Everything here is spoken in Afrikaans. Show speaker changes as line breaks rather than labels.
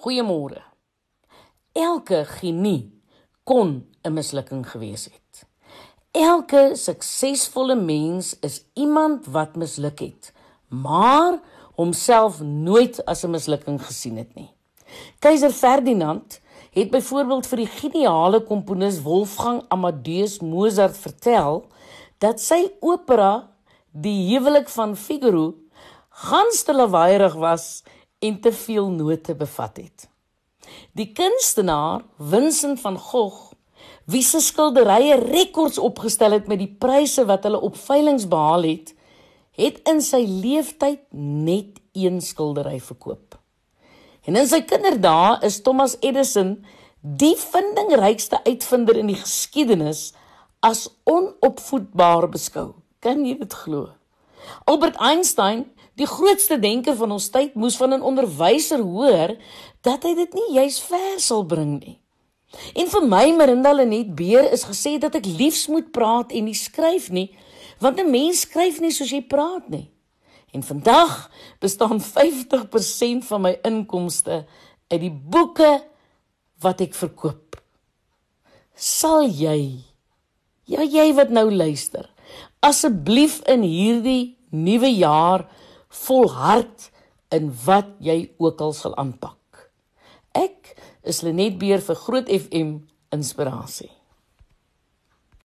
Goeiemôre. Elke genie kon 'n mislukking gewees het. Elke suksesvolle mens is iemand wat misluk het, maar homself nooit as 'n mislukking gesien het nie. Keiser Ferdinand het byvoorbeeld vir die geniale komponis Wolfgang Amadeus Mozart vertel dat sy opera Die huwelik van Figaro gans te lawaaierig was en te veel note bevat het. Die kunstenaar Vincent van Gogh, wie se skilderye rekords opgestel het met die pryse wat hulle op veilinge behaal het, het in sy lewenstyd net een skildery verkoop. En in sy kinderdae is Thomas Edison die vindingrykste uitvinder in die geskiedenis as onopvoedbaar beskou. Kan jy dit glo? Albert Einstein, die grootste denker van ons tyd, moes van 'n onderwyser hoor dat hy dit nie juis ver sal bring nie. En vir my Marinda Lenet Beer is gesê dat ek liefs moet praat en nie skryf nie, want 'n mens skryf nie soos jy praat nie. En vandag bestaan 50% van my inkomste uit die boeke wat ek verkoop. Sal jy ja jy wat nou luister, asseblief in hierdie nuwe jaar volhard in wat jy ook al sal aanpak. Ek is Lenet Beer vir Groot FM inspirasie.